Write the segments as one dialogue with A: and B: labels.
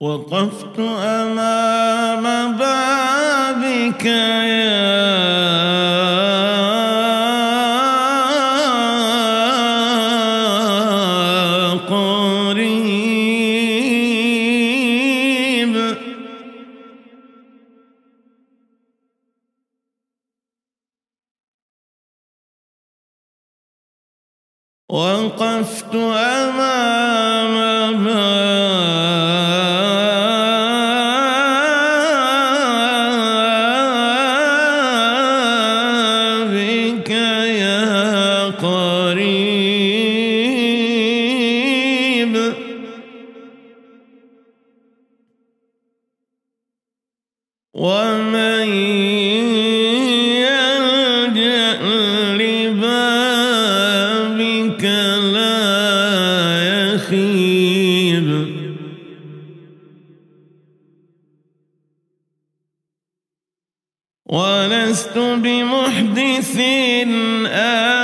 A: وقفت أمام بابك يا قريب. وقفت أمام ومن يلجأ لبابك لا يخيب. ولست بمحدث أمرا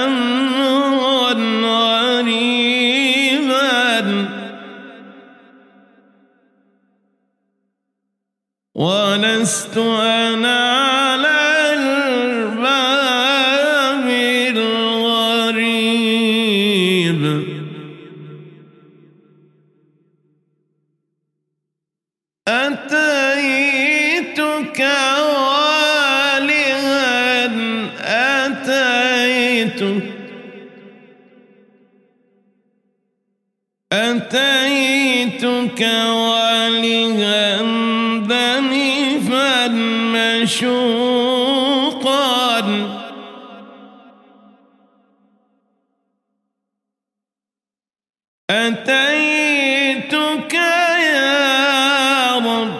A: أتيتك والها ذنفا مشوقا. أتيتك يا رب.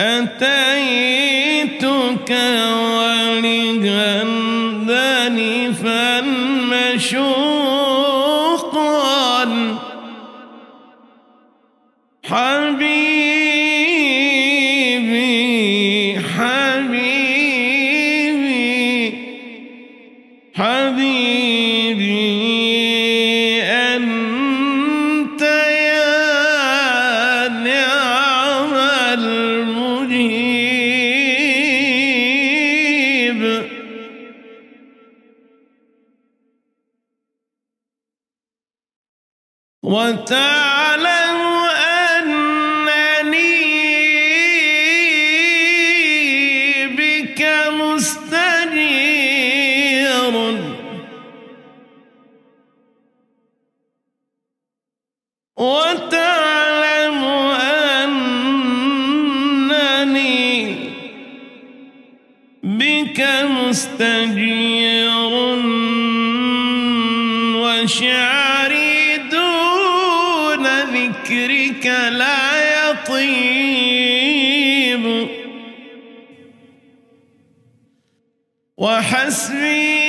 A: أتيتك ولها ذنفا مشوقا. حبيبي أنت يا نعم المجيب. وتعلم بك مستجير وشعري دون ذكرك لا يطيب. وحسبي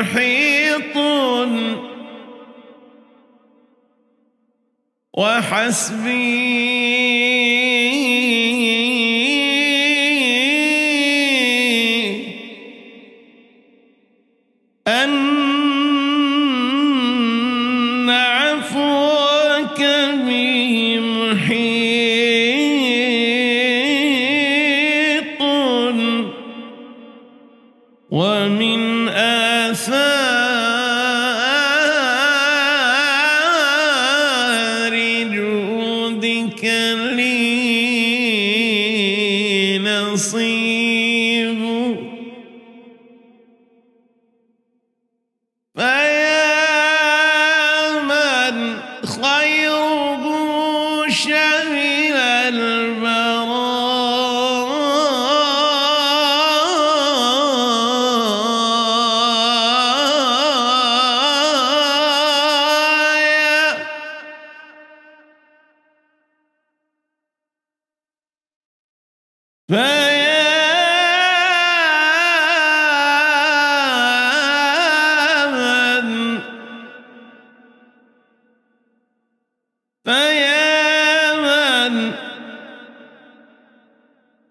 A: محيط وحسبي أن عفوك بي محيط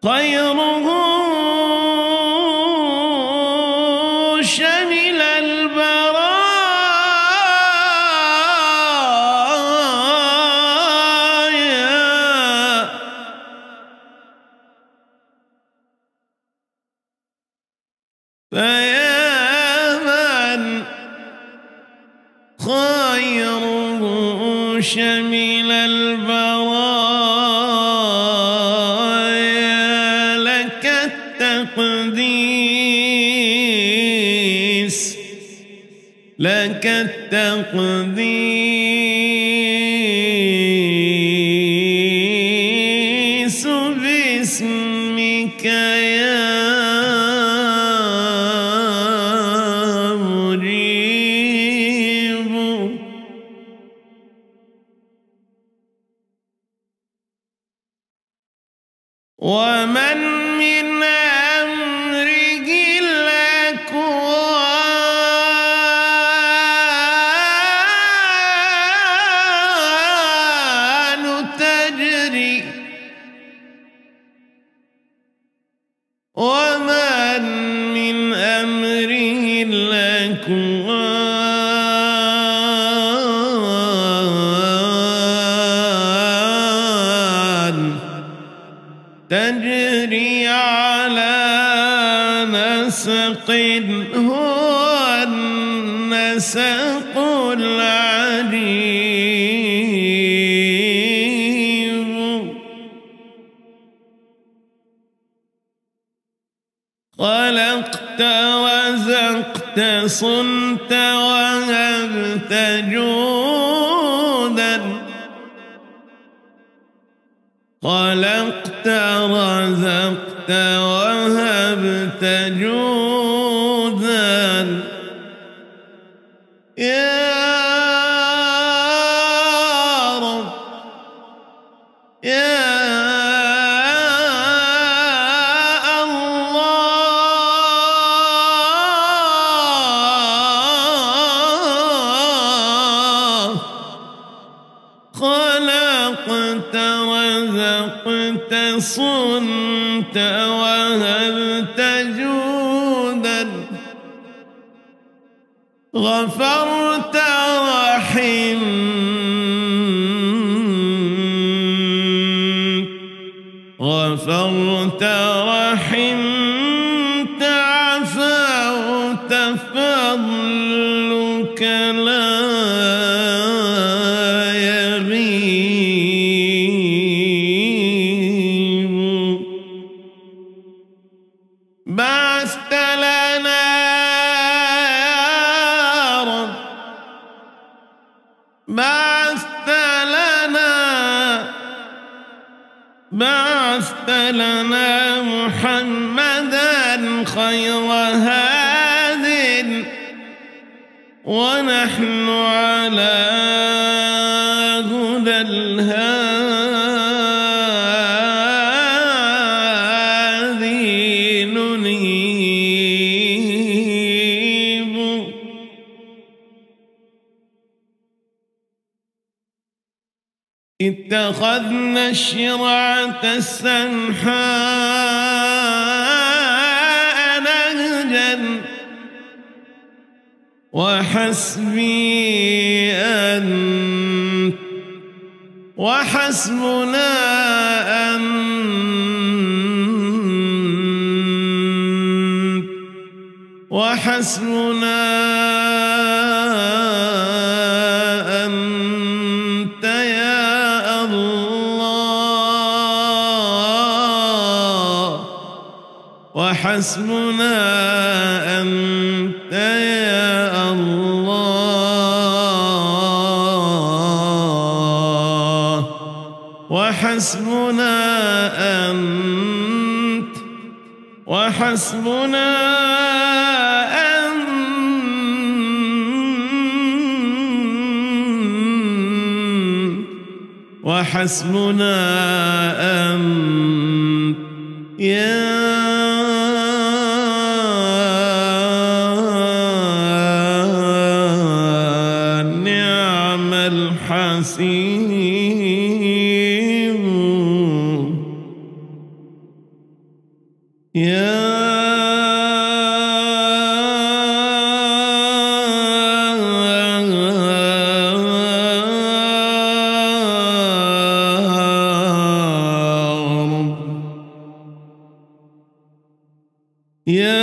A: خيره شمل البرايا. فيا من خيره شمل البرايا. التقديس باسمك يا مجيب ومن الأكوان تجري على نسق وزقت صنت وهبت جودا. خلقت رزقت وهبت جودا. صنت وهبت جودا. غفرت رحمت غفرت رحمت بعثت لنا محمدا خير هاد ونحن على هدى الهادي. اتخذنا الشرعة السنحاء نهجا وحسبي أن وحسبنا أن وحسبنا أنت وحسبنا أنت يا الله. وحسبنا أنت وحسبنا أنت وحسبنا أنت يا حسيب يا Yeah.